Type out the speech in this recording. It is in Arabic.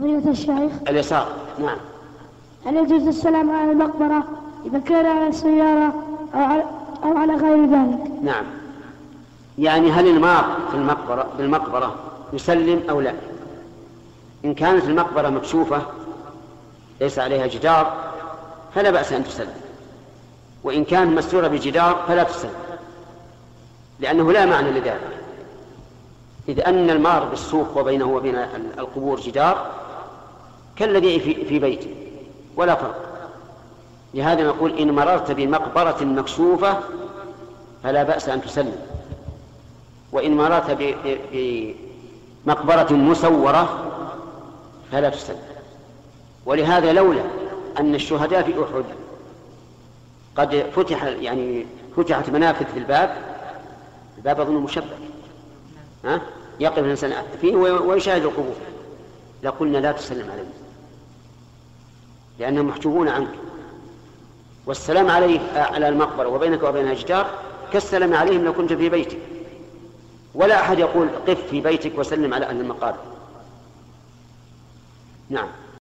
فضيلة الشيخ اليسار نعم. هل يجوز السلام على المقبرة إذا كان على السيارة أو على, أو على غير ذلك؟ نعم. يعني هل المار في المقبرة بالمقبرة يسلم أو لا؟ إن كانت المقبرة مكشوفة ليس عليها جدار فلا بأس أن تسلم. وإن كان مستورة بجدار فلا تسلم. لأنه لا معنى لذلك. إذ أن المار بالسوق وبينه وبين القبور جدار كالذي في, بيته ولا فرق. لهذا نقول إن مررت بمقبرة مكشوفة فلا بأس أن تسلم. وإن مررت بمقبرة مسورة فلا تسلم. ولهذا لولا أن الشهداء في أحد قد فتح يعني فتحت منافذ في الباب الباب أظن مشبك. ها؟ يقف الإنسان فيه ويشاهد القبور. لقلنا لا تسلم عليهم لأنهم محجوبون عنك. والسلام عليه على المقبرة وبينك وبينها جدار كالسلام عليهم لو كنت في بيتك. ولا أحد يقول قف في بيتك وسلم على أهل المقابر. نعم.